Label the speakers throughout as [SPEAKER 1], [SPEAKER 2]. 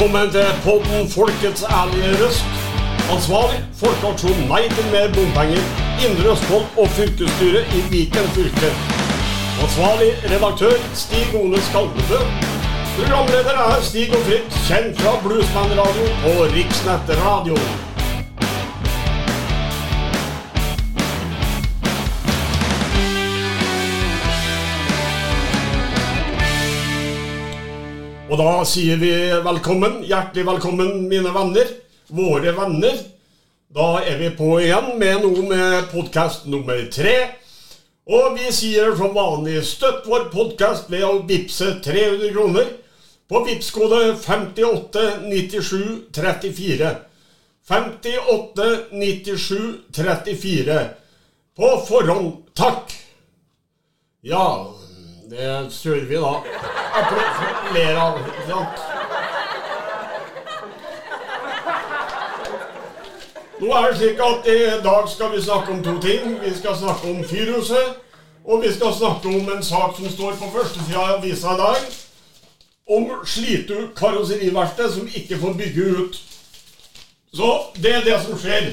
[SPEAKER 1] Velkommen til podden Folkets ærlige røst. Ansvarlig Folkeaksjon Nei til mer bompenger, Indre Østfold og fylkesstyret i Viken fylke. Ansvarlig redaktør Stig Ole Skalvebø. Programleder er Stig og Fritt, kjent fra Bluesman Radio og Riksnett Radio. Da sier vi velkommen, hjertelig velkommen, mine venner. Våre venner. Da er vi på igjen med noe med podkast nummer tre. Og vi sier som vanlig støtt vår podkast ved å vippse 300 kroner på Vipps-kode 589734. 589734. På forhånd, takk. Ja, det surrer vi da. Ler av ikke sant? Nå er det slik at I dag skal vi snakke om to ting. Vi skal snakke om Fyrhuset. Og vi skal snakke om en sak som står på førstesida av avisa i dag. Om Slitu karosseriverksted som ikke får bygge ut. Så det er det som skjer.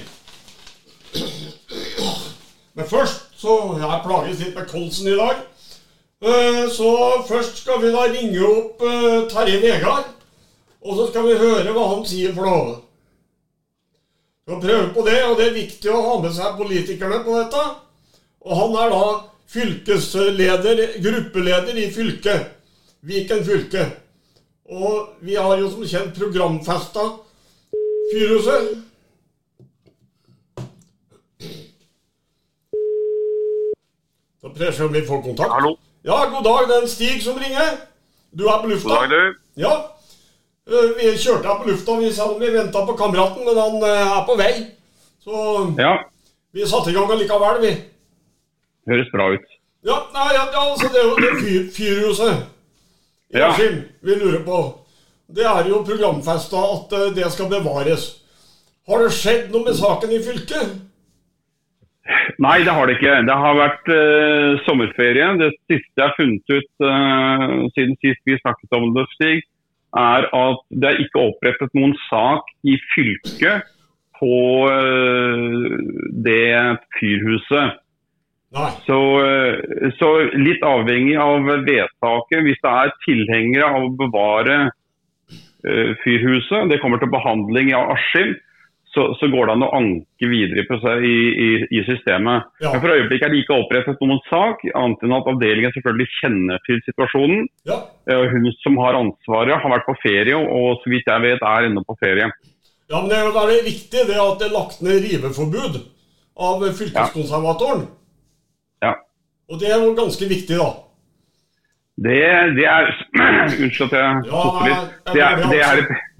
[SPEAKER 1] Men først så Jeg plages litt med kolsen i dag. Eh, Så først skal vi da ringe opp eh, Terje Vegard. Og så skal vi høre hva han sier for noe. Skal prøve på det, og det er viktig å ha med seg politikerne på dette. Og han er da fylkesleder, gruppeleder i fylket. Viken fylke. Og vi har jo som kjent programfesta Fyrhuset. Så prøver vi om vi får kontakt.
[SPEAKER 2] Hallo.
[SPEAKER 1] Ja, god dag. Det er en Stig som ringer. Du er på lufta.
[SPEAKER 2] God dag, du.
[SPEAKER 1] Ja. Eh, Vi kjørte her på lufta, vi om vi venta på kameraten, men han eh, er på vei. Så
[SPEAKER 2] Ja,
[SPEAKER 1] vi satte i gang allikevel, vi.
[SPEAKER 2] høres bra ut.
[SPEAKER 1] Ja, nei, ja, ja, altså det er jo det fyr, Fyrhuset i
[SPEAKER 2] Ja.
[SPEAKER 1] Askim vi lurer på. Det er jo programfesta at eh, det skal bevares. Har det skjedd noe med saken i fylket?
[SPEAKER 2] Nei, det har det ikke. Det har vært uh, sommerferie. Det siste jeg har funnet ut uh, siden sist vi snakket om det, Stig, er at det er ikke opprettet noen sak i fylket på uh, det fyrhuset. Så, så litt avhengig av vedtaket, hvis det er tilhengere av å bevare fyrhuset, det kommer til behandling i Askim, så, så går det an å anke videre i, i, i, i systemet.
[SPEAKER 1] Ja.
[SPEAKER 2] Men For øyeblikket er det ikke opprettet noen sak, annet enn at avdelingen selvfølgelig kjenner til situasjonen.
[SPEAKER 1] Ja.
[SPEAKER 2] Eh, Hun som har ansvaret har vært på ferie, og så vidt jeg vet er ennå på ferie.
[SPEAKER 1] ja, men det er jo riktig det at det er lagt ned riveforbud av fylkeskonservatoren.
[SPEAKER 2] Ja.
[SPEAKER 1] Og det er jo ganske viktig, da.
[SPEAKER 2] Det, det er Unnskyld at jeg
[SPEAKER 1] Ja,
[SPEAKER 2] litt. Det er, det er,
[SPEAKER 1] det
[SPEAKER 2] ja,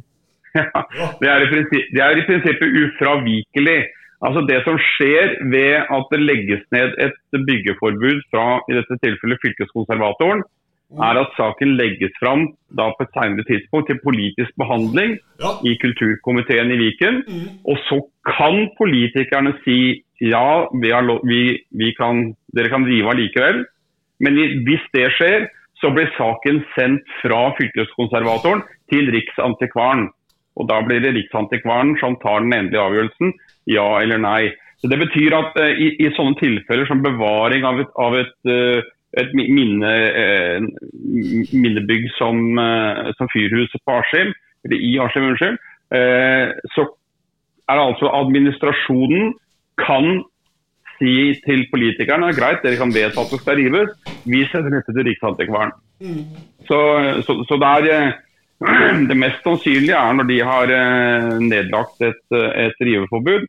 [SPEAKER 1] Ja.
[SPEAKER 2] det er, det er i prinsippet ufravikelig. Altså Det som skjer ved at det legges ned et byggeforbud fra i dette tilfellet fylkeskonservatoren, er at saken legges fram da på et senere tidspunkt til politisk behandling
[SPEAKER 1] Ja.
[SPEAKER 2] i kulturkomiteen i Viken.
[SPEAKER 1] Mm.
[SPEAKER 2] Og så kan politikerne si ja, vi vi, vi kan, dere kan drive allikevel. Men hvis det skjer, så blir saken sendt fra fylkeskonservatoren til Riksantikvaren. Og Da blir det Riksantikvaren som tar den endelige avgjørelsen, ja eller nei. Så Det betyr at uh, i, i sånne tilfeller som bevaring av et, av et, uh, et minne, uh, minnebygg som, som Fyrhuset på Askim, eller i Askim, unnskyld, så er det altså administrasjonen kan si til politikerne greit, dere kan vedta at det skal rives, vi sender dette til Riksantikvaren. Så, så, så det er det mest sannsynlige er når de har eh, nedlagt et, eh, et riveforbud,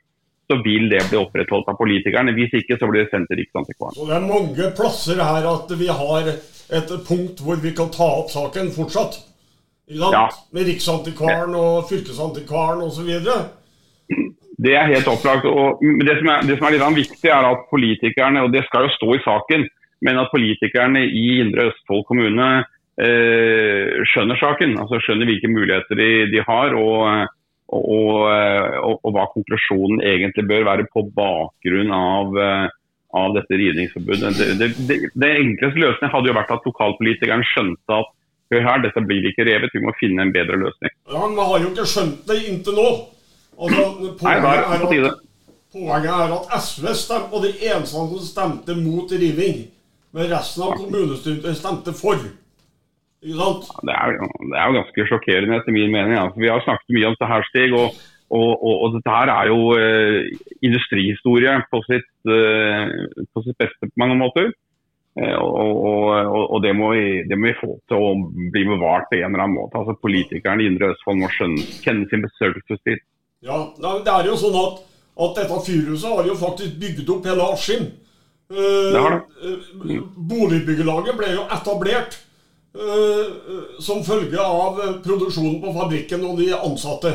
[SPEAKER 2] så vil det bli opprettholdt av politikerne. Hvis ikke så blir det sendt til Riksantikvaren.
[SPEAKER 1] Så det er mange plasser her at vi har et punkt hvor vi kan ta opp saken fortsatt.
[SPEAKER 2] Ja.
[SPEAKER 1] Med Riksantikvaren og Fylkesantikvaren osv.
[SPEAKER 2] Det er helt opplagt. og det som er, det som er litt viktig, er at politikerne, og det skal jo stå i saken, men at politikerne i Indre Østfold kommune skjønner saken. altså Skjønner hvilke muligheter de, de har, og, og, og, og, hva konklusjonen egentlig bør være på bakgrunn av, eh, av dette rivningsforbudet. Det, det, det, enkleste løsningen hadde jo vært at lokalpolitikeren skjønte at hør her, dette blir ikke revet, vi må finne en bedre løsning.
[SPEAKER 1] Ja, men har jo ikke skjønt det inntil nå. Altså, poenget,
[SPEAKER 2] Nei, er
[SPEAKER 1] at, poenget er at SV stemte, og de eneste som stemte mot riving. Men resten av kommunestyret stemte for. Ikke sant?
[SPEAKER 2] Det er, det er jo ganske sjokkerende etter min mening. Altså, vi har snakket mye om det her Stig. og, og, og, og dette her er jo eh, industrihistorie på sitt, eh, på sitt beste på mange måter. Eh, og, og, det, må vi, det må vi få til å bli bevart på en eller annen måte. Altså Politikerne i Indre Østfold må skjønne, kjenne sin besøkelsestid.
[SPEAKER 1] Ja, Det er jo sånn at, at dette fyrhuset har jo faktisk bygd opp hele Askim. Eh,
[SPEAKER 2] Det har det.
[SPEAKER 1] Mm. Boligbyggelaget ble jo etablert eh, som følge av eh, produksjonen på fabrikken og de ansatte.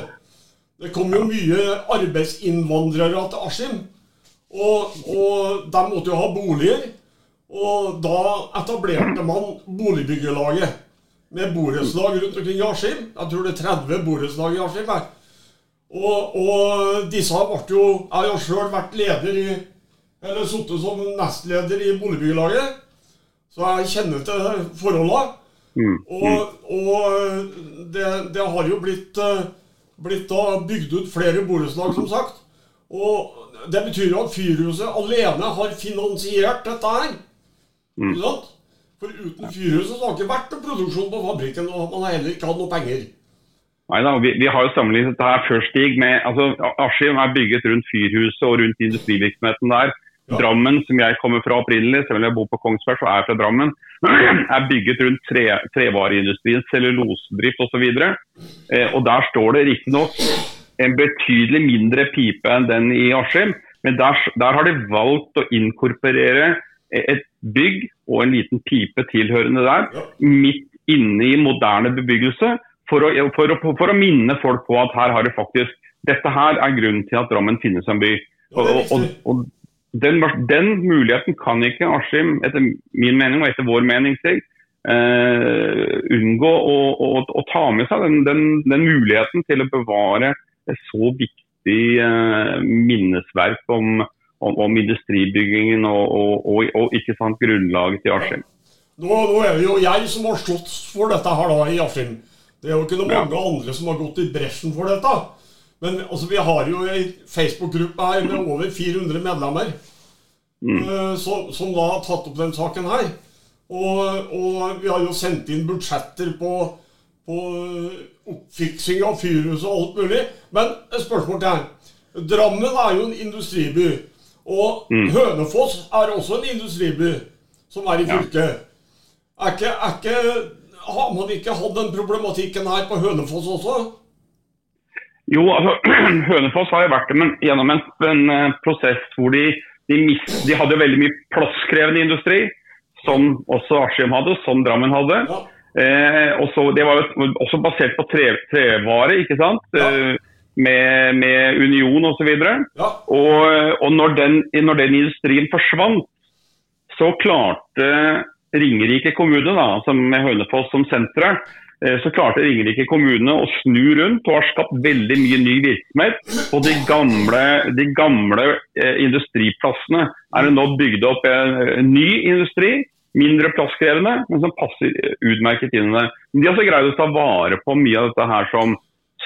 [SPEAKER 1] Det kom jo mye arbeidsinnvandrere til Askim, og, og de måtte jo ha boliger. Og da etablerte man Boligbyggelaget med borettslag rundt omkring i Askim. Jeg tror det er 30 borettslag i Askim. Og, og disse ble jo Jeg har sjøl vært leder i Eller sittet som nestleder i boligbyggelaget. Så jeg kjenner til forholdene.
[SPEAKER 2] Mm.
[SPEAKER 1] Og, og det, det har jo blitt, eh, blitt da bygd ut flere borettslag, som sagt. Og det betyr jo at Fyrhuset alene har finansiert dette her. Sant? For uten Fyrhuset så har det ikke vært noen produksjon på fabrikken, og man har heller ikke hatt noe penger.
[SPEAKER 2] Neida, vi, vi har jo sammenlignet dette her før Stig med altså Askim er bygget rundt Fyrhuset og rundt industrivirksomheten der.
[SPEAKER 1] Ja.
[SPEAKER 2] Drammen, som jeg kommer fra opprinnelig, selv om jeg bor på Kongsberg, så er jeg fra Drammen, er bygget rundt tre, trevareindustrien, cellulosedrift osv. Eh, og der står det riktignok en betydelig mindre pipe enn den i Askim, men der, der har de valgt å inkorporere et bygg og en liten pipe tilhørende der, midt inne i moderne bebyggelse, for å, for, å, for å minne folk på at her har det faktisk Dette her er grunnen til at Drammen finnes som by. Og, og, og den, den muligheten kan ikke Askim, etter min mening og etter vår mening, eh, unngå å, å, å ta med seg den, den, den muligheten til å bevare et så viktig eh, minnesverk om, om, om industribyggingen og, og, og, og ikke sant, grunnlaget til Askim.
[SPEAKER 1] Nå, nå er det jo jeg som har slått for dette her da i Askim. Det er jo ikke noen
[SPEAKER 2] Ja.
[SPEAKER 1] mange andre som har gått i bresjen for dette. Men altså, vi har jo ei Facebook-gruppe her med over 400 medlemmer mm. som, som da har tatt opp den saken her. Og, og vi har jo sendt inn budsjetter på, på eh, oppfiksing av fyrhus og alt mulig. Men et spørsmål til. Drammen er jo en industriby. Og Hønefoss er også en industriby som er i
[SPEAKER 2] Ja.
[SPEAKER 1] Er ikke, er ikke, har man ikke hatt den problematikken her på Hønefoss også?
[SPEAKER 2] Jo, altså Hønefoss har jo vært men, gjennom en, en eh, prosess hvor de, de, mist, de hadde veldig mye plasskrevende industri, som også Askim hadde, som Drammen hadde.
[SPEAKER 1] Ja.
[SPEAKER 2] Eh, og så, det var jo også basert på tre, trevare, ikke sant?
[SPEAKER 1] Ja.
[SPEAKER 2] Eh, med, med Union osv. Og,
[SPEAKER 1] Ja.
[SPEAKER 2] og, og når, den, når den industrien forsvant, så klarte Ringerike kommune, da, som med Hønefoss som senteret, eh, så klarte Ringerike kommune å snu rundt og har skapt veldig mye ny virksomhet. Og de gamle, de gamle eh, industriplassene er det nå bygd opp en, ny industri, mindre plasskrevende, men som passer utmerket inn i det. De har også greid å ta vare på mye av dette her som,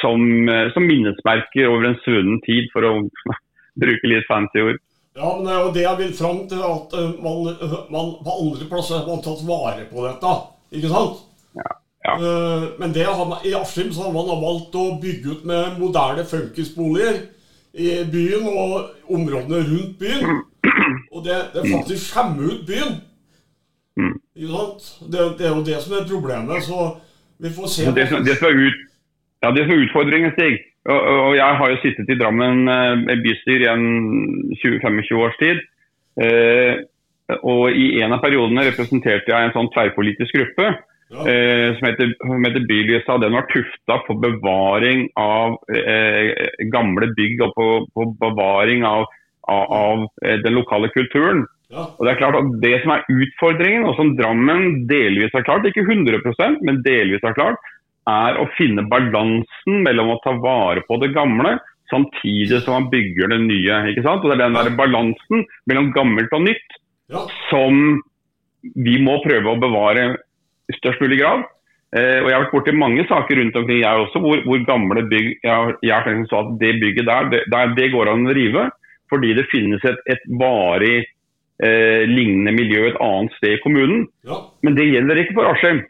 [SPEAKER 2] som, eh, som minnesmerker over en svunnen tid, for å bruke litt fancy ord.
[SPEAKER 1] Ja, men det er jo det jeg vil fram til, at eh, man, eh, man på andre plasser har tatt vare på dette. Ikke sant?
[SPEAKER 2] Ja. Ja.
[SPEAKER 1] Eh, Men det har i Askim så har man valgt å bygge ut med moderne funkisboliger i byen og områdene rundt byen. Og det, det faktisk skjemmer ut byen.
[SPEAKER 2] Mm.
[SPEAKER 1] Ikke sant? Det, det er jo det som er problemet, så vi får se.
[SPEAKER 2] Det som, det som, er, ut, ja, det som er utfordringen, Stig og, og jeg har jo sittet i Drammen eh, bystyre i en 20-25 års tid. Eh, og I en av periodene representerte jeg en sånn tverrpolitisk gruppe
[SPEAKER 1] Ja.
[SPEAKER 2] eh, som heter, som heter Bylysa. Den var tufta på bevaring av eh, gamle bygg og på, på bevaring av, av, av eh, den lokale kulturen.
[SPEAKER 1] Ja.
[SPEAKER 2] Og Det er klart at det som er utfordringen, og som Drammen delvis har klart, ikke 100% men delvis har klart, er å finne balansen mellom å ta vare på det gamle, samtidig som man bygger det nye. ikke sant? Og Det er den der balansen mellom gammelt og nytt
[SPEAKER 1] Ja.
[SPEAKER 2] som vi må prøve å bevare i størst mulig grad. Eh, og Jeg har vært borti mange saker rundt omkring jeg også, hvor, hvor gamle bygg jeg har, jeg har tenkt at det bygget der, det, der, det går an å rive. Fordi det finnes et, et varig eh, lignende miljø et annet sted i kommunen.
[SPEAKER 1] Ja.
[SPEAKER 2] Men det gjelder ikke for Askim.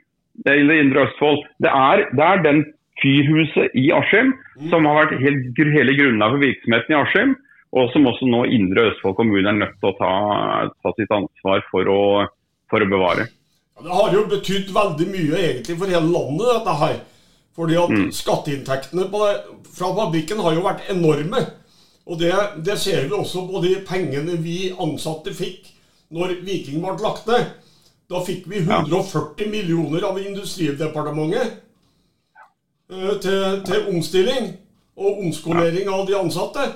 [SPEAKER 2] Det gjelder Indre Østfold. Det er, det er den fyrhuset i Askim som har vært helt, hele grunnlaget for virksomheten i Askim. Og som også nå Indre Østfold kommune er nødt til å ta, ta sitt ansvar for å, for å bevare.
[SPEAKER 1] Ja, Det har jo betydd veldig mye egentlig for hele landet, dette her. Fordi at skatteinntektene på det, fra fabrikken har jo vært enorme. Og det, det ser vi også på de pengene vi ansatte fikk når Viking ble lagt ned. Da fikk vi 140 millioner av Industridepartementet eh, til, til omstilling og omskolering av de ansatte.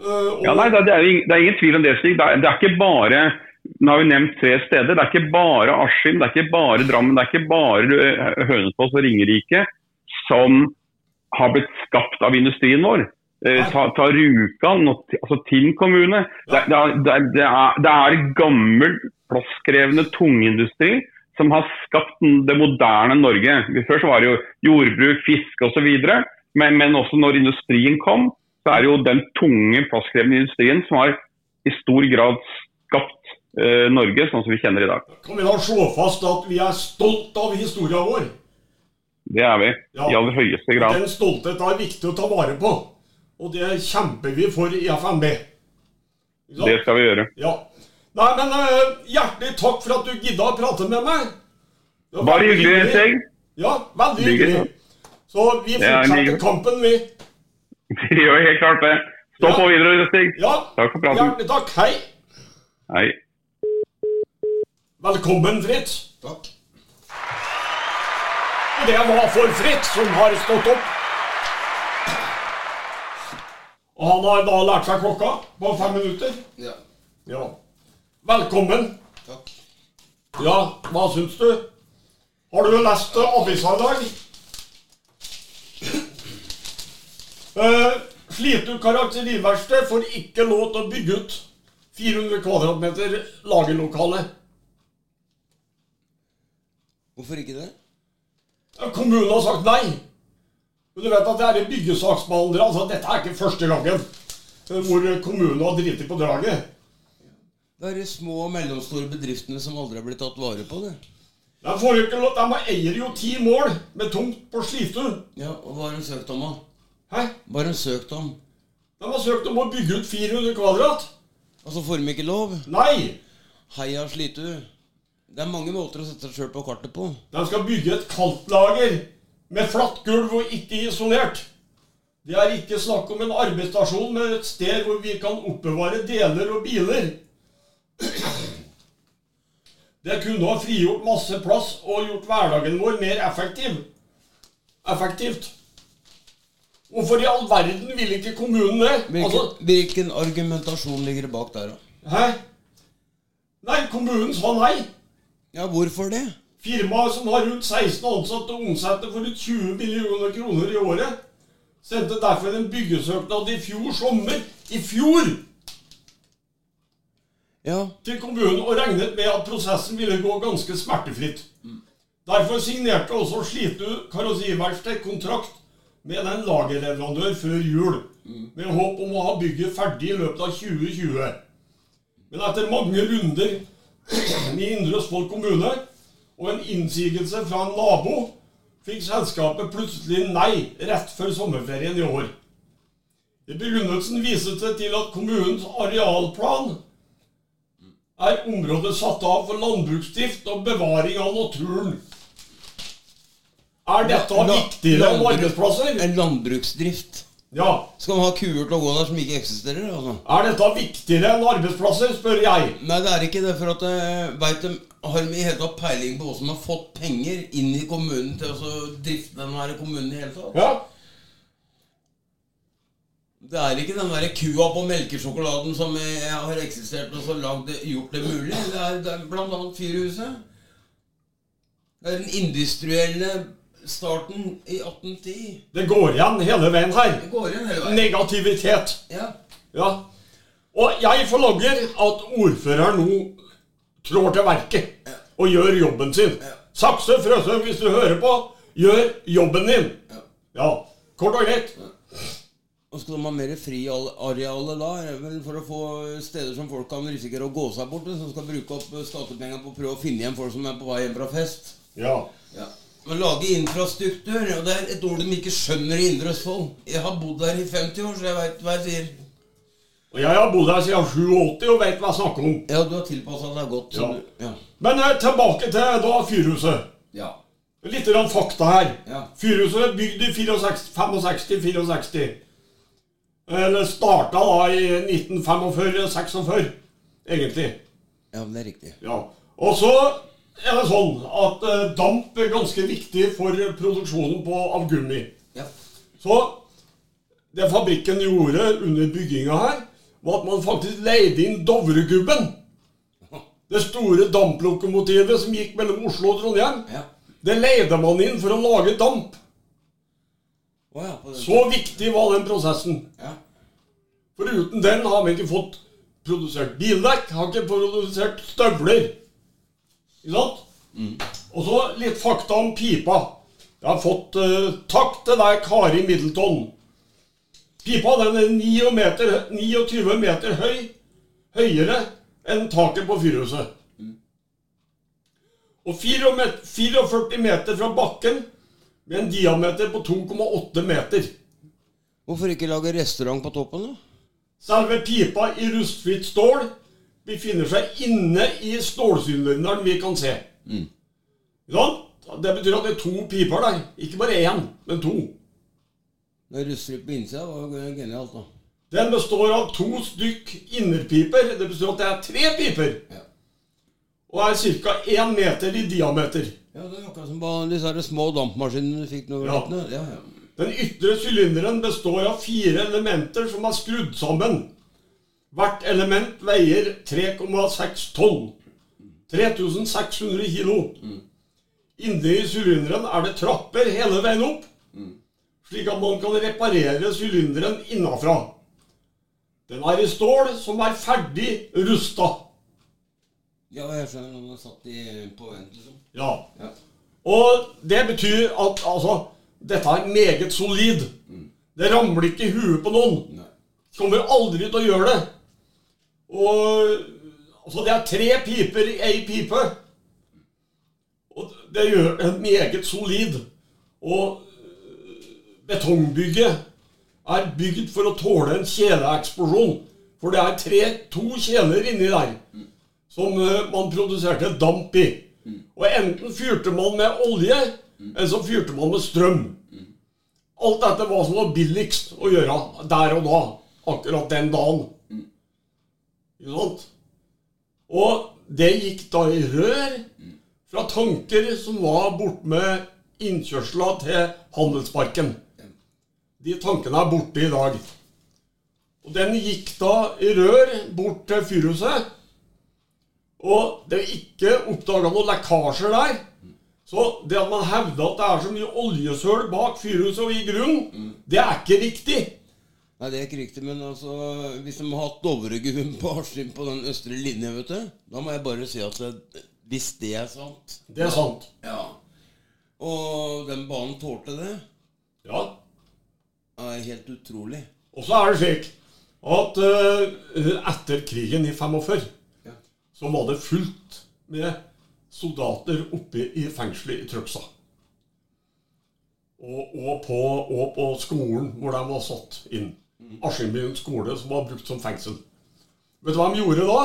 [SPEAKER 1] Eh, og,
[SPEAKER 2] Ja, nei, det, det, er, det er ingen tvil om det, Stig. Det er, det er ikke bare nå har vi nevnt tre steder. Det er ikke bare Askim, det er ikke bare Drammen, det er ikke bare eh, Hønefoss og Ringerike som har blitt skapt av industrien vår. Eh, Ta, ta Rjukan, altså Tinn kommune. Det, det, er, det, er, det, er, gammel, plasskrevende tungindustri som har skapt det moderne Norge. Før så var det jo jordbruk, fiske osv. Men, men også når industrien kom, så er det jo den tunge, plasskrevende industrien som har i stor grad skapt Norge sånn som vi kjenner i dag.
[SPEAKER 1] kan vi da slå fast at vi er stolt av historien vår?
[SPEAKER 2] Det er vi
[SPEAKER 1] Ja.
[SPEAKER 2] i aller høyeste grad.
[SPEAKER 1] Den stoltheten er viktig å ta vare på. Og det kjemper vi for i FNB.
[SPEAKER 2] Det skal vi gjøre.
[SPEAKER 1] Ja. Nei, men eh, hjertelig takk for at du gidda å prate med meg. Det
[SPEAKER 2] Bare hyggelig, Stig.
[SPEAKER 1] Ja, veldig
[SPEAKER 2] hyggelig.
[SPEAKER 1] Så vi fortsetter kampen, vi.
[SPEAKER 2] Vi gjør helt klart det. Stå
[SPEAKER 1] Ja.
[SPEAKER 2] på videre, Stig.
[SPEAKER 1] Ja,
[SPEAKER 2] Takk for praten.
[SPEAKER 1] hjertelig takk. Hei.
[SPEAKER 2] Hei.
[SPEAKER 1] Velkommen, Fritz.
[SPEAKER 3] Takk.
[SPEAKER 1] Og det var for Fritz, som har stått opp. Og han har da lært seg klokka på fem minutter.
[SPEAKER 3] Ja.
[SPEAKER 1] Ja. Velkommen.
[SPEAKER 3] Takk.
[SPEAKER 1] Ja, hva syns du? Har du lest eh, avisa i dag? Uh, Slitu karakteriverksted får ikke lov til å bygge ut 400 kvadratmeter lagerlokale.
[SPEAKER 3] Hvorfor ikke det?
[SPEAKER 1] Ja, Kommunen har sagt nei. Men du vet at det er byggesaksbehandlere. Altså, dette er ikke første gangen eh, hvor kommunen har driti på draget.
[SPEAKER 3] Det er de små og mellomstore bedriftene som aldri har blitt tatt vare på. det.
[SPEAKER 1] De, får jo ikke lov, de eier jo ti mål med tomt på Slitu.
[SPEAKER 3] Ja, Og hva har de søkt om, da?
[SPEAKER 1] Hæ?
[SPEAKER 3] Hva har de søkt om?
[SPEAKER 1] De har søkt om å bygge ut 400 kvadrat.
[SPEAKER 3] Og så får de ikke lov?
[SPEAKER 1] Nei!
[SPEAKER 3] Heia Slitu. Det er mange måter å sette seg sjøl på kartet på.
[SPEAKER 1] De skal bygge et kaldtlager med flatt gulv og ikke isolert. Det er ikke snakk om en arbeidsstasjon, men et sted hvor vi kan oppbevare deler og biler. Det kunne ha frigjort masse plass og gjort hverdagen vår mer effektiv. Effektivt. Hvorfor i all verden vil ikke kommunen det?
[SPEAKER 3] Hvilken,
[SPEAKER 1] Altså,
[SPEAKER 3] hvilken argumentasjon ligger det bak der, da?
[SPEAKER 1] hæ? Nei, kommunen sa nei.
[SPEAKER 3] Ja, hvorfor det?
[SPEAKER 1] Firmaet som har rundt 16 ansatte og omsetter for rundt 20 millioner kroner i året, sendte derfor en byggesøknad i fjor sommer i fjor
[SPEAKER 3] Ja,
[SPEAKER 1] til kommunen og regnet med at prosessen ville gå ganske smertefritt. Derfor signerte også Slitu karosseriverksted kontrakt med en lagerleverandør før jul, med håp om å ha bygget ferdig i løpet av 2020. Men etter mange runder i Indre Østfold kommune og en innsigelse fra en nabo, fikk selskapet plutselig nei rett før sommerferien i år. I begrunnelsen vises det til at kommunens arealplan er området satt av for landbruksdrift og bevaring av naturen. Er dette viktigere enn arbeidsplasser?
[SPEAKER 3] En landbruksdrift.
[SPEAKER 1] Ja.
[SPEAKER 3] Skal man ha kuer til å gå der som ikke eksisterer? altså?
[SPEAKER 1] Er dette viktigere enn arbeidsplasser, spør jeg.
[SPEAKER 3] Nei, det er ikke det. For at veit vet de, Har de i hele tatt peiling på hvordan de har fått penger inn i kommunen til å drifte den her kommunen i hele tatt?
[SPEAKER 1] Ja.
[SPEAKER 3] Det er ikke den der kua på melkesjokoladen som eh, har eksistert og så lagd, gjort det mulig. Det er, det er annet Fyrhuset. Det er den industrielle starten i 1810.
[SPEAKER 1] Det går igjen hele veien her.
[SPEAKER 3] Det går igjen hele veien.
[SPEAKER 1] Negativitet.
[SPEAKER 3] Ja.
[SPEAKER 1] Ja. Og jeg forlanger at ordføreren nå trår til verket og gjør jobben sin.
[SPEAKER 3] Ja.
[SPEAKER 1] Sakse Frøsø, hvis du hører på, gjør jobben din.
[SPEAKER 3] Ja.
[SPEAKER 1] Ja, kort og greit.
[SPEAKER 3] Og skal de ha mer friareale da? vel For å få steder som folk kan risikere å gå seg bort som skal bruke opp skattepenger på å prøve å finne igjen folk som er på vei hjem fra fest?
[SPEAKER 1] Ja.
[SPEAKER 3] Ja. Men lage infrastruktur, og det er et ord de ikke skjønner i Indre Østfold. Jeg har bodd der i 50 år, så jeg veit hva jeg sier.
[SPEAKER 1] Og jeg har bodd her siden 87 og vet hva jeg snakker om.
[SPEAKER 3] Ja, du har tilpassa deg godt.
[SPEAKER 1] Ja.
[SPEAKER 3] du- ja.
[SPEAKER 1] Men eh, tilbake til da Fyrhuset.
[SPEAKER 3] ja.
[SPEAKER 1] Litt grann fakta her.
[SPEAKER 3] Ja.
[SPEAKER 1] Fyrhuset er bygd i 65-64. Eller starta da i 1945-46, egentlig.
[SPEAKER 3] ja, men det er riktig.
[SPEAKER 1] Ja. Og så er det sånn at eh, damp er ganske viktig for produksjonen på, av gummi.
[SPEAKER 3] Ja.
[SPEAKER 1] Så det fabrikken gjorde under bygginga her, var at man faktisk leide inn Dovregubben. Det store damplokomotivet som gikk mellom Oslo og Trondheim.
[SPEAKER 3] Ja.
[SPEAKER 1] Det leide man inn for å lage damp.
[SPEAKER 3] Oh, ja.
[SPEAKER 1] Så viktig var den prosessen.
[SPEAKER 3] Ja.
[SPEAKER 1] For uten den har vi ikke fått produsert bildekk, har ikke produsert støvler. Ikke sant? Og så litt fakta om pipa. Jeg har fått uh, Takk til deg, Kari Middleton. Pipa den er 29 meter, 29 meter høy, høyere enn taket på fyrhuset. Og 44 44 meter fra bakken med en diameter på 2,8 meter.
[SPEAKER 3] Hvorfor ikke lage restaurant på toppen, da?
[SPEAKER 1] Selve pipa i rustfritt stål befinner seg inne i stålsylinderen vi kan se. Mm. det betyr at det er to piper der. Ikke bare én, men to.
[SPEAKER 3] Det rustfritt på innsida var genialt, da.
[SPEAKER 1] Den består av to stykk innerpiper. Det betyr at det er tre piper.
[SPEAKER 3] Ja.
[SPEAKER 1] Og er ca. én meter i diameter.
[SPEAKER 3] Ja, det er akkurat som på disse små dampmaskinene du fikk noe
[SPEAKER 1] Ja.
[SPEAKER 3] Ja, ja.
[SPEAKER 1] Den ytre sylinderen består av fire elementer som er skrudd sammen. Hvert element veier 3,6 tonn. 3600 kilo. Inni sylinderen er det trapper hele veien opp, slik at man kan reparere sylinderen innafra. Den er i stål som er ferdig rusta.
[SPEAKER 3] ja, jeg skjønner. Den er satt i, på vent, liksom.
[SPEAKER 1] Ja.
[SPEAKER 3] Ja.
[SPEAKER 1] Og det betyr at altså, dette er meget solid. Det ramler ikke i huet på noen.
[SPEAKER 3] Nei.
[SPEAKER 1] Kommer aldri til å gjøre det. Og altså, det er tre piper i ei pipe. Og det gjør en meget solid. Og øh, betongbygget er bygd for å tåle en kjeleeksplosjon. For det er tre, to kjeler inni der som øh, man produserte damp i. Og enten fyrte man med olje, eller så fyrte man med strøm. Alt dette var som var billigst å gjøre der og da. Akkurat den dagen. Ikke sant? Og det gikk da i rør fra tanker som var bortmed innkjørsla til Handelsparken. De tankene er borte i dag. Og den gikk da i rør bort til fyrhuset. Og det er ikke oppdaga noen lekkasjer der. Så det at man hevder at det er så mye oljesøl bak fyrhuset og i grunnen, det er ikke riktig.
[SPEAKER 3] Nei, det er ikke riktig, men altså Hvis de har hatt Dovreguen på Askim på den østre linje, vet du, da må jeg bare si at det, hvis det er sant
[SPEAKER 1] Det er sant.
[SPEAKER 3] Ja. Og den banen tålte det,
[SPEAKER 1] Ja.
[SPEAKER 3] er helt utrolig.
[SPEAKER 1] Og så er det slik at uh, etter krigen i 45
[SPEAKER 3] Ja.
[SPEAKER 1] så var det fullt med soldater oppe i fengselet i Trøgstad. Og, og, og på skolen hvor de var satt inn. Askimbyen skole, som var brukt som fengsel. Vet du hva de gjorde da?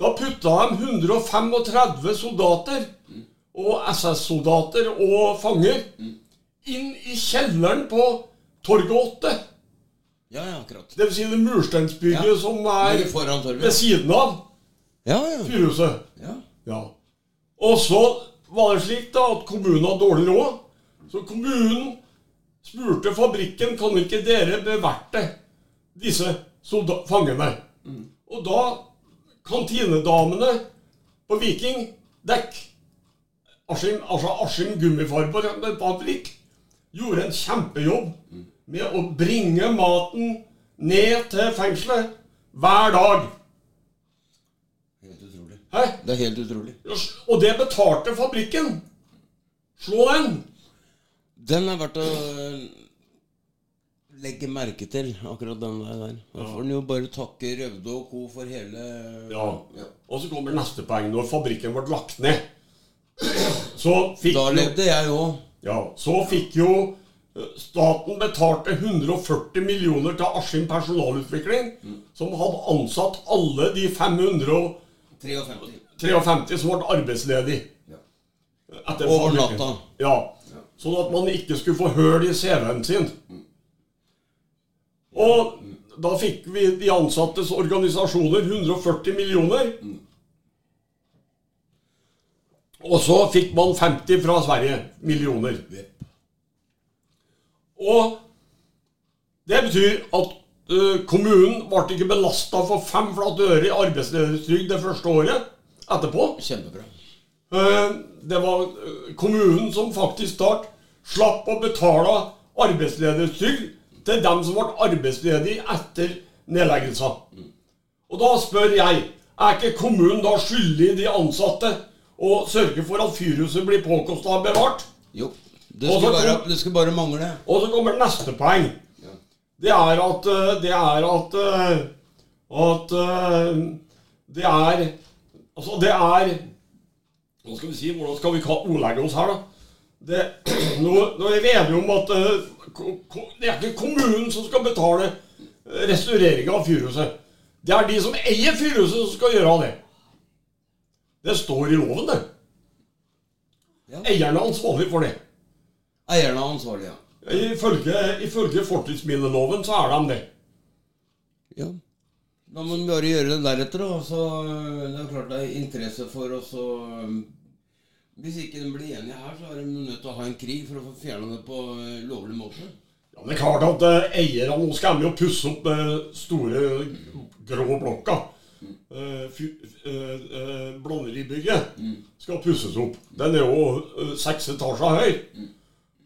[SPEAKER 1] Da putta de 135 soldater og SS-soldater og fanger inn i kjelleren på Torget 8.
[SPEAKER 3] Ja, ja, akkurat.
[SPEAKER 1] Det vil si det mursteinsbygget
[SPEAKER 3] Ja.
[SPEAKER 1] som er ved siden av
[SPEAKER 3] Ja, ja.
[SPEAKER 1] fyrhuset.
[SPEAKER 3] ja.
[SPEAKER 1] Ja. Og så var det slik da at kommunen hadde dårlig råd. Så kommunen spurte fabrikken kan ikke dere beverte disse fangene. fangene. Og da kantinedamene på Viking dekk Askim, altså Askim Gummifabrikk gjorde en kjempejobb med å bringe maten ned til fengselet hver dag.
[SPEAKER 3] Helt utrolig.
[SPEAKER 1] Hæ?
[SPEAKER 3] Det er helt utrolig.
[SPEAKER 1] Og det betalte fabrikken. Slå den.
[SPEAKER 3] Den er verdt å øh, legge merke til, akkurat den der. Da får en jo bare takke Røvde og co. for hele
[SPEAKER 1] Ja. Og så kommer neste poeng. Når fabrikken ble lagt ned, så fikk
[SPEAKER 3] Da levde jeg òg.
[SPEAKER 1] ja, så fikk jo eh, Staten betalte 140 millioner til Askim personalutvikling, som hadde ansatt alle de 553
[SPEAKER 3] 53.
[SPEAKER 1] som ble arbeidsledige.
[SPEAKER 3] Ja. Over natta.
[SPEAKER 1] Ja. Sånn at man ikke skulle få høl i CV-en sin. Og da fikk vi de ansattes organisasjoner 140 millioner. Og så fikk man 50 fra Sverige millioner. Og det betyr at kommunen ble ikke belasta for fem flate øre i arbeidsledighetstrygd det første året etterpå.
[SPEAKER 3] Kjempebra.
[SPEAKER 1] Eh, Det var eh, kommunen som faktisk da slapp å betale arbeidsledighetstrygd til dem som ble arbeidsledige etter nedleggelser. Og da spør jeg, er ikke kommunen da skyldig de ansatte å sørge for at fyrhuset blir påkosta og bevart?
[SPEAKER 3] Jo. Det
[SPEAKER 1] skal
[SPEAKER 3] skulle, bare, det skulle bare mangle.
[SPEAKER 1] Og så kommer neste poeng. Det er at eh, Det er at At det er Altså, det er Hva skal vi si? Hvordan skal vi ordlegge oss her, da? Det, nå, nå er vi enige om at eh, det er ikke kommunen som skal betale eh, restaureringa av fyrhuset. Det er de som eier fyrhuset, som skal gjøre det. Det står i loven, det.
[SPEAKER 3] Ja.
[SPEAKER 1] Eierne er ansvarlig for det.
[SPEAKER 3] Eierne er ansvarlig, Ja.
[SPEAKER 1] Ifølge, ifølge fortidsminneloven så er de det.
[SPEAKER 3] ja. Da må vi bare gjøre det deretter, da. Så øh, det er klart det er interesse for oss å øh, Hvis ikke de blir enige her, så er de nødt til å ha en krig for å få fjerna det på øh, lovlig måte.
[SPEAKER 1] Ja, det er klart at eh, eierne nå skal med jo pusse opp den store grå blokka. Blåneribygget Blonderibygget skal pusses opp. Den er jo eh, seks etasjer høy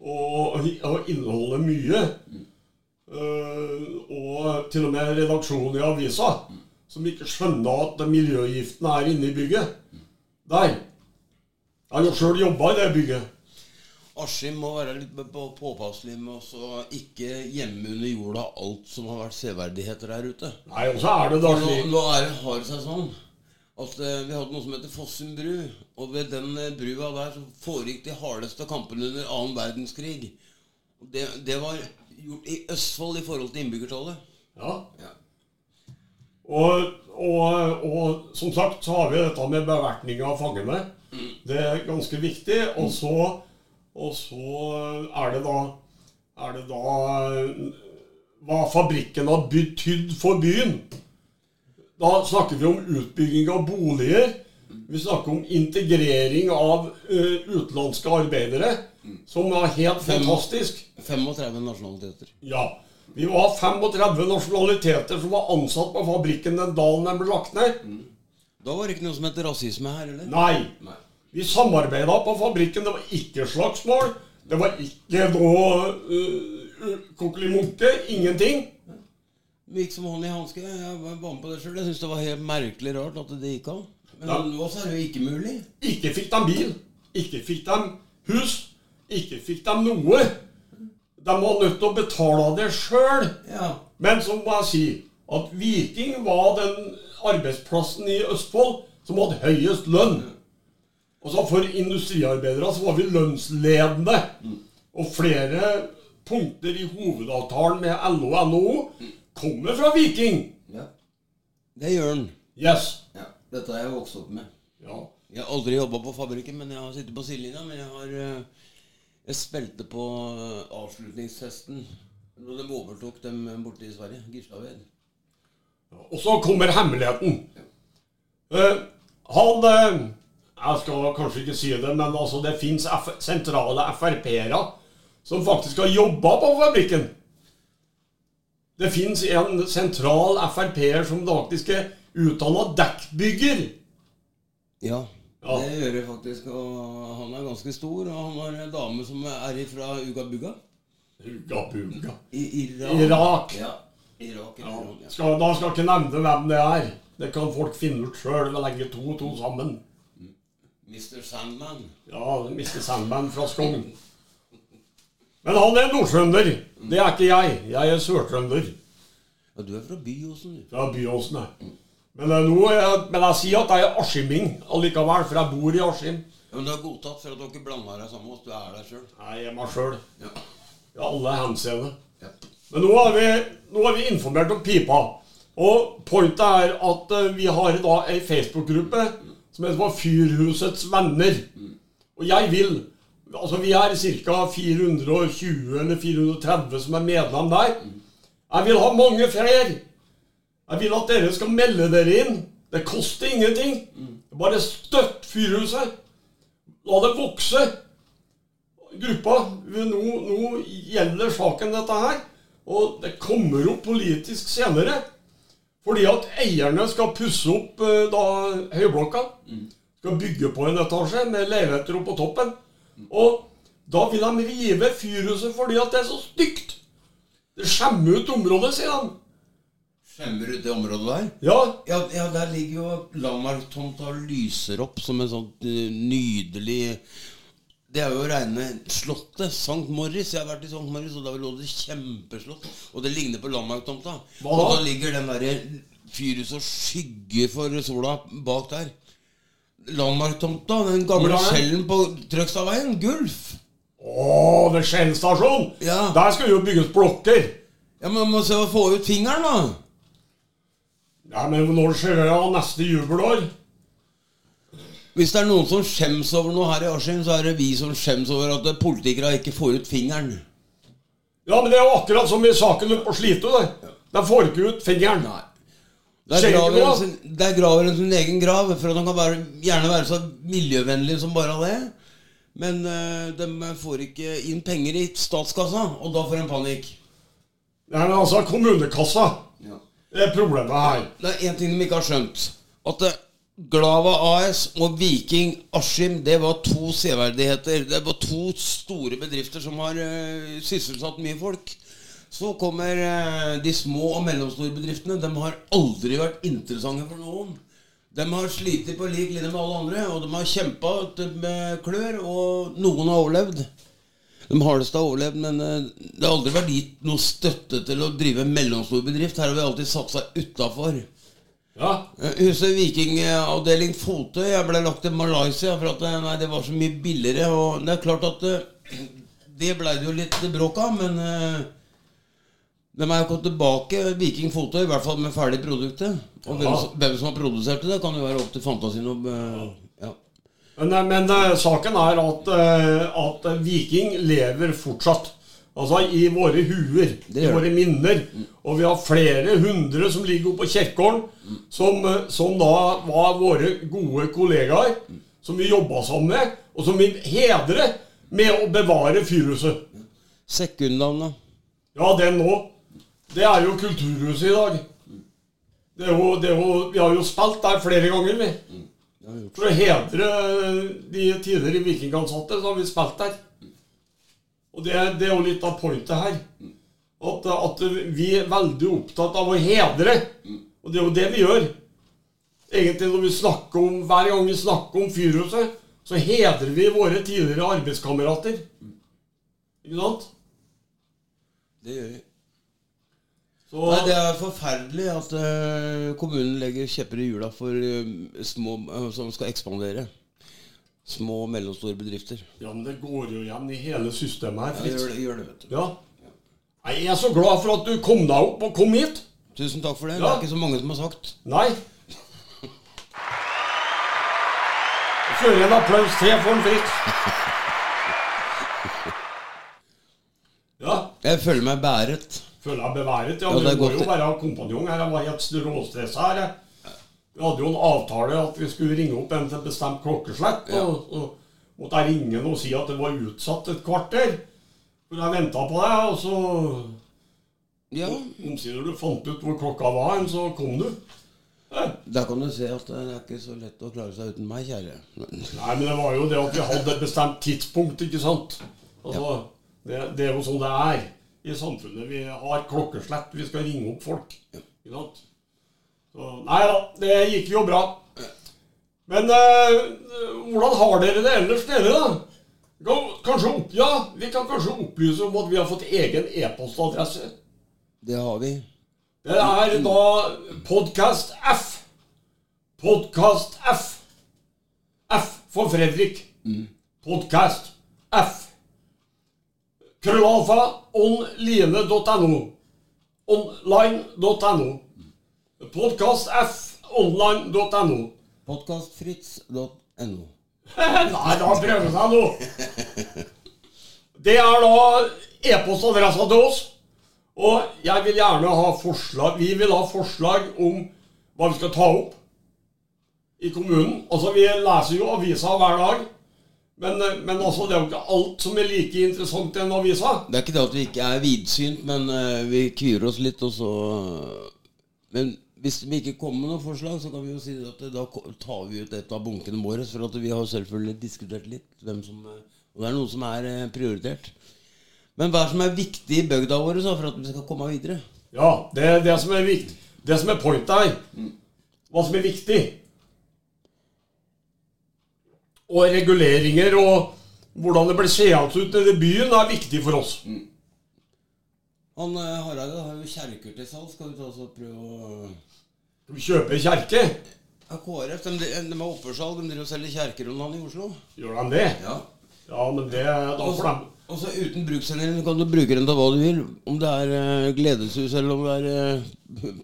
[SPEAKER 1] og, og inneholder mye. Eh, og til og med redaksjonen i avisa, som ikke skjønner at miljøgiftene er inne i bygget. Der. Jeg har jo sjøl jobba i det bygget.
[SPEAKER 3] Askim må være litt påpasselig med å ikke gjemme under jorda alt som har vært severdigheter der ute.
[SPEAKER 1] Nei, og så er det da
[SPEAKER 3] Nå, nå er det, har det seg sånn at eh, vi hadde noe som heter Fossum bru. Og ved den eh, brua der så foregikk de hardeste kampene under annen verdenskrig. Det, det var gjort i Østfold i forhold til innbyggertallet.
[SPEAKER 1] Ja.
[SPEAKER 3] Ja.
[SPEAKER 1] Og, og, og som sagt så har vi dette med bevertning av fangene. Det er ganske viktig. Og så, og så er det da er det da hva fabrikken har betydd for byen. Da snakker vi om utbygging av boliger. Vi snakker om integrering av eh, utenlandske arbeidere, som var helt fantastisk.
[SPEAKER 3] 35 nasjonaliteter.
[SPEAKER 1] Ja. Vi var 35 nasjonaliteter som var ansatt på fabrikken den dagen den ble lagt ned.
[SPEAKER 3] Da var det ikke noe som het rasisme her, eller?
[SPEAKER 1] Nei.
[SPEAKER 3] Nei.
[SPEAKER 1] Vi samarbeida på fabrikken. Det var ikke slagsmål. Det var ikke noe uh, kokkelimunke. Ingenting.
[SPEAKER 3] Det gikk som hånd i hanske. Jeg var med på det sjøl. Jeg syns det var helt merkelig rart at det gikk an. Men nå så er det jo ikke mulig.
[SPEAKER 1] Ikke fikk de bil. Ikke fikk de hus. Ikke fikk de noe. De var nødt til å betale det sjøl.
[SPEAKER 3] Ja.
[SPEAKER 1] Men så må jeg si at Viking var den arbeidsplassen i Østfold som hadde høyest lønn. Og så for industriarbeidere så var vi lønnsledende. Og flere punkter i hovedavtalen med LO og NHO kommer fra Viking.
[SPEAKER 3] ja. Det gjør den.
[SPEAKER 1] Yes.
[SPEAKER 3] Ja. Dette har jeg vokst opp med.
[SPEAKER 1] Ja.
[SPEAKER 3] Jeg har aldri jobba på fabrikken, men jeg har sittet på sidelinja. Men jeg har eh, Jeg spilte på eh, avslutningsfesten da de overtok dem borte i Sverige. Gislaved.
[SPEAKER 1] Og så kommer hemmeligheten. Uh, han uh, Jeg skal kanskje ikke si det, men altså det fins sentrale Frp-ere som faktisk har jobba på fabrikken. Det fins en sentral Frp-er som faktisk er utdanna dekkbygger.
[SPEAKER 3] Ja,
[SPEAKER 1] Ja.
[SPEAKER 3] det gjør jeg faktisk. Og han er ganske stor. Og han har en dame som er fra Uga Buga.
[SPEAKER 1] Uga buga.
[SPEAKER 3] I Irak.
[SPEAKER 1] Irak.
[SPEAKER 3] Ja. Irak
[SPEAKER 1] Ja.
[SPEAKER 3] Iran, ja.
[SPEAKER 1] Skal, da skal jeg ikke nevne hvem det er. Det kan folk finne ut sjøl. Legge to og to sammen.
[SPEAKER 3] Mr. Sandman.
[SPEAKER 1] Ja, Mr. Sandman fra Skogn. Men han er nordtrønder. Det er ikke jeg. Jeg er sørtrønder.
[SPEAKER 3] Ja, du er fra Byåsen, du.
[SPEAKER 1] Fra Byåsen, jeg. Men, nå er jeg, men jeg sier at jeg er askiming allikevel, for jeg bor i Askim.
[SPEAKER 3] Ja, men du er godtatt for at dere blander deg sammen med oss. Du er der sjøl.
[SPEAKER 1] Jeg er meg sjøl.
[SPEAKER 3] Ja.
[SPEAKER 1] I alle henseende.
[SPEAKER 3] Ja.
[SPEAKER 1] Men nå har, vi, nå har vi informert om pipa. Og pointet er at eh, vi har da ei Facebook-gruppe som heter Fyrhusets venner. Og jeg vil Altså vi er ca. 420 eller 430 som er medlem der. Jeg vil ha mange flere. Jeg vil at dere skal melde dere inn. Det koster ingenting. Bare støtt Fyrhuset. La det vokse gruppa. Nå, nå gjelder saken dette her. Og det kommer opp politisk senere. Fordi at eierne skal pusse opp eh, da Høyblokka. Skal bygge på en etasje med leiligheter oppå toppen. Og da vil de rive fyrhuset fordi at det er så stygt. Det skjemmer ut området, sier de.
[SPEAKER 3] Skjemmer du det området der?
[SPEAKER 1] Ja,
[SPEAKER 3] Ja, ja der ligger jo Landmarktomta og lyser opp som en sånn eh, nydelig Det er jo reine slottet. St. Morris. Jeg har vært i St. Morris, og da lå det kjempeslott. Og det ligner på Landmarktomta. Og
[SPEAKER 1] da?
[SPEAKER 3] ligger den derre fyrhuset og skygger for sola bak der. Landmarktomta, den gamle skjellen på Trøgstadveien. Gulf.
[SPEAKER 1] Å, ved Skjell stasjon.
[SPEAKER 3] Ja.
[SPEAKER 1] Der skal det jo bygges blokker.
[SPEAKER 3] Ja, men Man må se å få ut fingeren, da.
[SPEAKER 1] Ja, Men når skjer det neste jubelår?
[SPEAKER 3] Hvis det er noen som skjems over noe her i Askim, så er det vi som skjems over at politikere ikke får ut fingeren.
[SPEAKER 1] Ja, men det er jo akkurat som i saken på Slitu. det. De får ikke ut fingeren.
[SPEAKER 3] Nei. Der graver, en sin, der graver en sin egen grav, for at han kan bare, gjerne være så miljøvennlig som bare det. Men eh, de får ikke inn penger i statskassa, og da får de panikk.
[SPEAKER 1] Nei, men altså, kommunekassa det er problemet her.
[SPEAKER 3] Det er én ting de ikke har skjønt. At eh, Glava AS og Viking Askim det var to severdigheter. Det var to store bedrifter som har uh, sysselsatt mye folk. Så kommer uh, de små og mellomstore bedriftene. De har aldri vært interessante for noen. De har slitt på lik linje med alle andre, og de har kjempa med klør, og noen har overlevd. De hardeste har overlevd, men eh, det har aldri vært gitt noe støtte til å drive mellomstor bedrift. Her har vi alltid satsa utafor.
[SPEAKER 1] Ja,
[SPEAKER 3] Huset vikingavdeling Fotøy Jeg ble lagt til Malaysia for at eh, nei, det var så mye billigere. Og det er klart at eh, det blei det jo litt bråk av, men eh, de er jo kommet tilbake, Viking Fotøy, i hvert fall med ferdig produktet. Og hvem, som- hvem som har produsert det, kan jo være opp til fantasien. Og, eh.
[SPEAKER 1] Men, eh, men eh, saken er at, eh, at Viking lever fortsatt. Altså i våre huer, i våre minner. Og vi har flere hundre som ligger oppe på kirkegården, som, eh, som da var våre gode kollegaer. Som vi jobba sammen med, og som vi hedrer med å bevare fyrhuset.
[SPEAKER 3] Sekundnavnet.
[SPEAKER 1] Ja, den nå. Det er jo Kulturhuset i dag. Det er jo, det er jo, vi har jo spilt der flere ganger, vi. For å hedre de tidligere vikingansatte, så har vi spilt der. Og det, det er jo litt av pointet her. At, at vi er veldig opptatt av å hedre. Og det er jo det vi gjør. Egentlig når vi snakker om, Hver gang vi snakker om Fyrhuset, så hedrer vi våre tidligere arbeidskamerater. Ikke sant?
[SPEAKER 3] Det gjør vi.
[SPEAKER 1] Så,
[SPEAKER 3] Nei, Det er forferdelig at eh, kommunen legger kjepper i hjula for eh, små eh, som skal ekspandere. Små og mellomstore bedrifter.
[SPEAKER 1] ja, men det går jo igjen i hele systemet her,
[SPEAKER 3] Ja,
[SPEAKER 1] Fritz.
[SPEAKER 3] gjør, det, gjør det, vet du.
[SPEAKER 1] Ja. Jeg er så glad for at du kom deg opp og kom hit.
[SPEAKER 3] Tusen takk for det. Det er ikke så mange som har sagt.
[SPEAKER 1] Nei. Før en applaus til for en Fritz. Ja.
[SPEAKER 3] Jeg føler meg bæret.
[SPEAKER 1] Føler jeg beværet. Ja,
[SPEAKER 3] Ja, det
[SPEAKER 1] du må jo være kompanjong her. Jeg var helt råstressa her. Vi hadde jo en avtale at vi skulle ringe opp en til et bestemt klokkeslett.
[SPEAKER 3] Ja.
[SPEAKER 1] Og og, måtte jeg ringe og si at det var utsatt et kvarter. For jeg venta på deg, og så
[SPEAKER 3] Ja,
[SPEAKER 1] Omsider du fant ut hvor klokka var, så kom du. Ja.
[SPEAKER 3] Da kan du se at det er ikke så lett å klare seg uten meg, kjære.
[SPEAKER 1] Nei, men det var jo det at vi hadde et bestemt tidspunkt, ikke sant? Altså, det, det er jo sånn det er i samfunnet. Vi har klokkeslett, vi skal ringe opp folk. Ikke sant? Så, nei da, det gikk jo bra. Men eh, hvordan har dere det ellers dere, da? Kan, kanskje opp, ja, vi kan kanskje opplyse om at vi har fått egen e-postadresse.
[SPEAKER 3] Det har vi.
[SPEAKER 1] Det er da Podcast F. Podcast F. F for Fredrik. Podcast F. Krøllalfa online.no. Online.no. Podcast
[SPEAKER 3] Podkastfritz.no.
[SPEAKER 1] Nei, da prøver jeg nå. Det er da e-postadressa til oss. Og jeg vil gjerne ha forslag Vi vil ha forslag om hva vi skal ta opp i kommunen. Altså, Vi leser jo avisa hver dag. Men, men altså, det er jo ikke alt som er like interessant i en avisa.
[SPEAKER 3] Det er ikke det at vi ikke er vidsynt, men eh, vi kvier oss litt, og så Men hvis vi ikke kommer med noe forslag, så kan vi jo si at da tar vi ut et av bunkene våre. For at vi har selvfølgelig diskutert litt hvem som eh, Og det er noe som er eh, prioritert. Men hva er som er viktig i bygda vår så, for at vi skal komme videre?
[SPEAKER 1] Ja, det er det som er viktig. Det som er pointet her. Hva som er viktig. Og reguleringer og hvordan det blir seende ut nede i byen, er viktig for oss.
[SPEAKER 3] Han eh, Hareide har jo kjerker til salg. Skal vi ta oss og prøve å
[SPEAKER 1] Skal vi kjøpe kjerke?
[SPEAKER 3] ja, KrF de, de er oppførsalg. De driver og selger kjerker om dagen i Oslo.
[SPEAKER 1] Gjør de det?
[SPEAKER 3] Ja.
[SPEAKER 1] Ja, men det Da får de
[SPEAKER 3] Og så uten bruksendring kan du bruke den til hva du vil. Om det er eh, gledeshus eller om det er eh,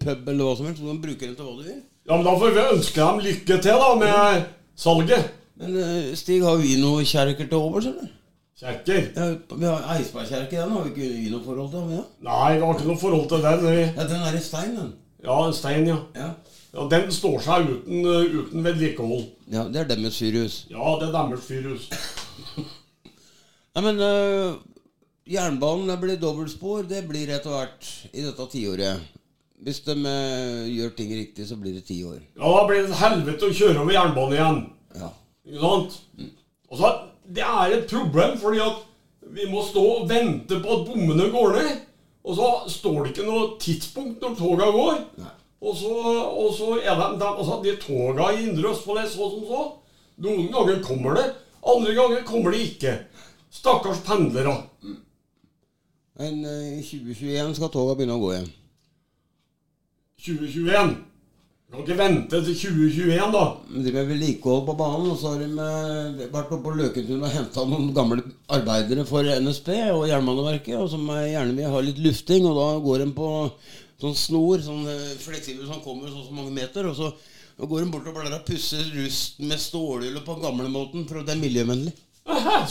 [SPEAKER 3] pub eller hva som helst. Så du kan bruke den til hva du vil.
[SPEAKER 1] Ja, men da får vi ønske dem lykke til, da, med salget.
[SPEAKER 3] Men eh, Stig, har vi noe kjerker til overs, eller?
[SPEAKER 1] Kjerker?
[SPEAKER 3] Ja, vi har Eidsbergkjerke, den har vi ikke vi noe forhold til. det?
[SPEAKER 1] Nei, vi har ikke noe forhold til den. Vi.
[SPEAKER 3] Ja, den er i stein, den.
[SPEAKER 1] Ja, en stein, ja.
[SPEAKER 3] Ja.
[SPEAKER 1] ja. Den står seg uten, uh, uten vedlikehold.
[SPEAKER 3] ja, det er deres fyrhus.
[SPEAKER 1] Ja, det er deres fyrhus.
[SPEAKER 3] Nei, men øh, jernbanen det blir dobbeltspor. Det blir etter hvert i dette tiåret. Hvis de øh, gjør ting riktig, så blir det ti år.
[SPEAKER 1] Ja, da blir det et helvete å kjøre over jernbanen igjen.
[SPEAKER 3] Ja.
[SPEAKER 1] Ikke sant? Og så, Det er et problem, fordi at vi må stå og vente på at bommene går ned. Og så står det ikke noe tidspunkt når toga går. Og så, og så er det, de, altså, de toga i Indre Østfold er så som så. Noen ganger kommer det, andre ganger kommer det ikke. Stakkars pendlere.
[SPEAKER 3] Men øh, i 2021 skal toga begynne å gå igjen.
[SPEAKER 1] 2021. Kan ikke vente til 2021, da.
[SPEAKER 3] De driver med vedlikehold på banen, og så har de vært oppe på Løkentun og henta noen gamle arbeidere for NSB og Jernbaneverket, og som gjerne vil ha litt lufting, og da går de på sånn snor, sånn øh, fleksibel som kommer så så mange meter, og så og går de bort og blærer og pusser rust med stålhjulet på gamlemåten, for det er miljøvennlig.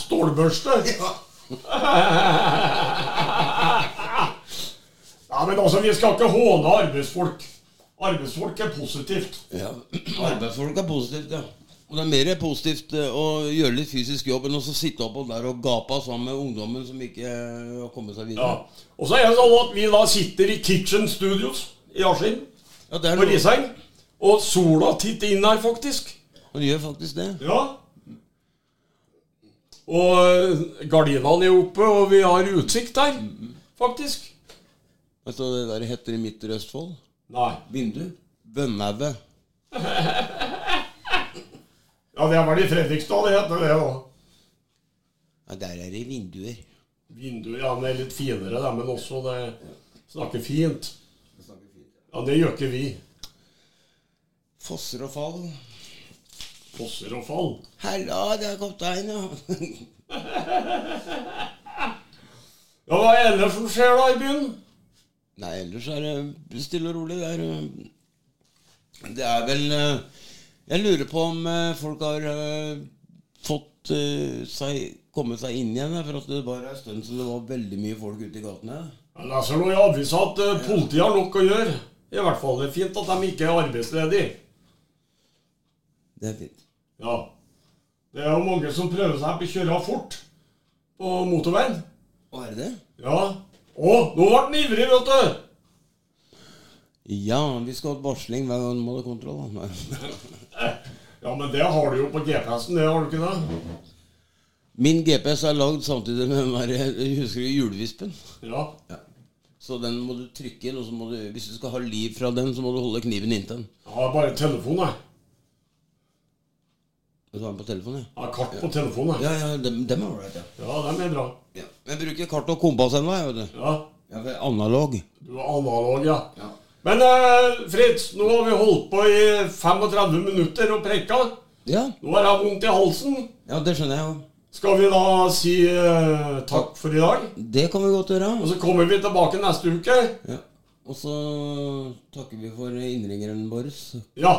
[SPEAKER 1] Stålbørste. Ja, men altså, vi skal ikke håne arbeidsfolk. Arbeidsfolk er positivt.
[SPEAKER 3] Ja, Arbeidsfolk er positivt, ja. Og det er mer positivt eh, å gjøre litt fysisk jobb enn å sitte oppå der og gape sammen med ungdommen som ikke eh, har kommet seg
[SPEAKER 1] Ja.
[SPEAKER 3] videre.
[SPEAKER 1] Og så er det sånn at vi da sitter i Kitchen Studios i Askim
[SPEAKER 3] Ja,
[SPEAKER 1] på Risheim. Og sola titter inn her, faktisk.
[SPEAKER 3] Og det gjør faktisk det.
[SPEAKER 1] Ja. Og eh, gardinene er oppe, og vi har utsikt der, faktisk.
[SPEAKER 3] Vet du hva det der heter i Midtre Østfold?
[SPEAKER 1] Nei.
[SPEAKER 3] Vindu. Bønnaue.
[SPEAKER 1] Ja, det er vel i Fredrikstad det heter det, òg.
[SPEAKER 3] Ja, der er det vinduer.
[SPEAKER 1] Vinduer, ja, det er litt finere, det, men også det snakker fint. Ja, det gjør ikke vi.
[SPEAKER 3] Fosser og fall.
[SPEAKER 1] Fosser og fall.
[SPEAKER 3] Hella, det er kaptein, ja.
[SPEAKER 1] Ja, hva er ellers som skjer da i byen?
[SPEAKER 3] Nei, ellers er det stille og rolig. Det er, øh, det er vel øh, Jeg lurer på om øh, folk har fått seg kommet seg inn igjen. For at det var en stund så det var veldig mye folk ute i gatene.
[SPEAKER 1] Jeg leser nå i avisa at eh, politiet har nok å gjøre. I hvert fall det er fint at de ikke er arbeidsledige.
[SPEAKER 3] Det er fint.
[SPEAKER 1] Ja. Det er jo mange som prøver seg på å kjøre fort på motorveien.
[SPEAKER 3] Å, er det det?
[SPEAKER 1] Ja. Å, nå ble den ivrig, vet du!
[SPEAKER 3] Ja, vi skal ha varsling hver gang må ha kontroll. da.
[SPEAKER 1] Ja, men det har du jo på GPS-en, det har du ikke det?
[SPEAKER 3] Min GPS er lagd samtidig med den der Husker du julevispen?
[SPEAKER 1] Ja.
[SPEAKER 3] Så den må du trykke inn, og så må du, hvis du skal ha liv fra den, så må du holde kniven inntil den.
[SPEAKER 1] Jeg har bare telefon, jeg.
[SPEAKER 3] Du har den på telefonen, ja.
[SPEAKER 1] Ja, kart på telefonen. Ja,
[SPEAKER 3] Ja, ja, dem, dem er ålreit, ja.
[SPEAKER 1] ja dem er bra.
[SPEAKER 3] ja. Jeg bruker kart og kompass ennå, jeg, vet du.
[SPEAKER 1] Ja,
[SPEAKER 3] Jeg er analog.
[SPEAKER 1] du er analog, ja.
[SPEAKER 3] Ja.
[SPEAKER 1] Men eh, Fritz, nå har vi holdt på i 35 minutter og preka.
[SPEAKER 3] ja.
[SPEAKER 1] Nå har jeg vondt i halsen.
[SPEAKER 3] Ja, det skjønner jeg jo.
[SPEAKER 1] Skal vi da si eh, takk for i dag?
[SPEAKER 3] Det kan vi godt gjøre.
[SPEAKER 1] Og så kommer vi tilbake neste uke.
[SPEAKER 3] Ja. Og så takker vi for innringeren vår.
[SPEAKER 1] Ja.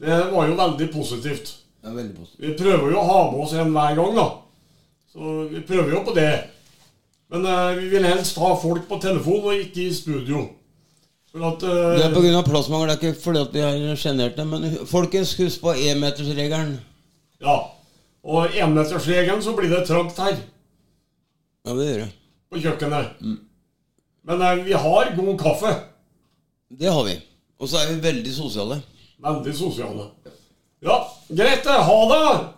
[SPEAKER 1] Det var jo veldig positivt.
[SPEAKER 3] Det er veldig positivt.
[SPEAKER 1] Vi prøver jo å ha med oss en hver gang, da. Så vi prøver jo på det. Men eh, vi vil helst ha folk på telefon og ikke i studio. For at eh,
[SPEAKER 3] Det er pga. plassmangel, det er ikke fordi at vi har sjenert det. Men folkens, husk på énmetersregelen.
[SPEAKER 1] Ja. Og énmetersregelen, så blir det trangt her
[SPEAKER 3] Ja, det gjør det.
[SPEAKER 1] på kjøkkenet. Men eh, vi har god kaffe.
[SPEAKER 3] Det har vi. Og så er vi veldig sosiale.
[SPEAKER 1] Veldig sosiale. Ja, greit det. Ha det!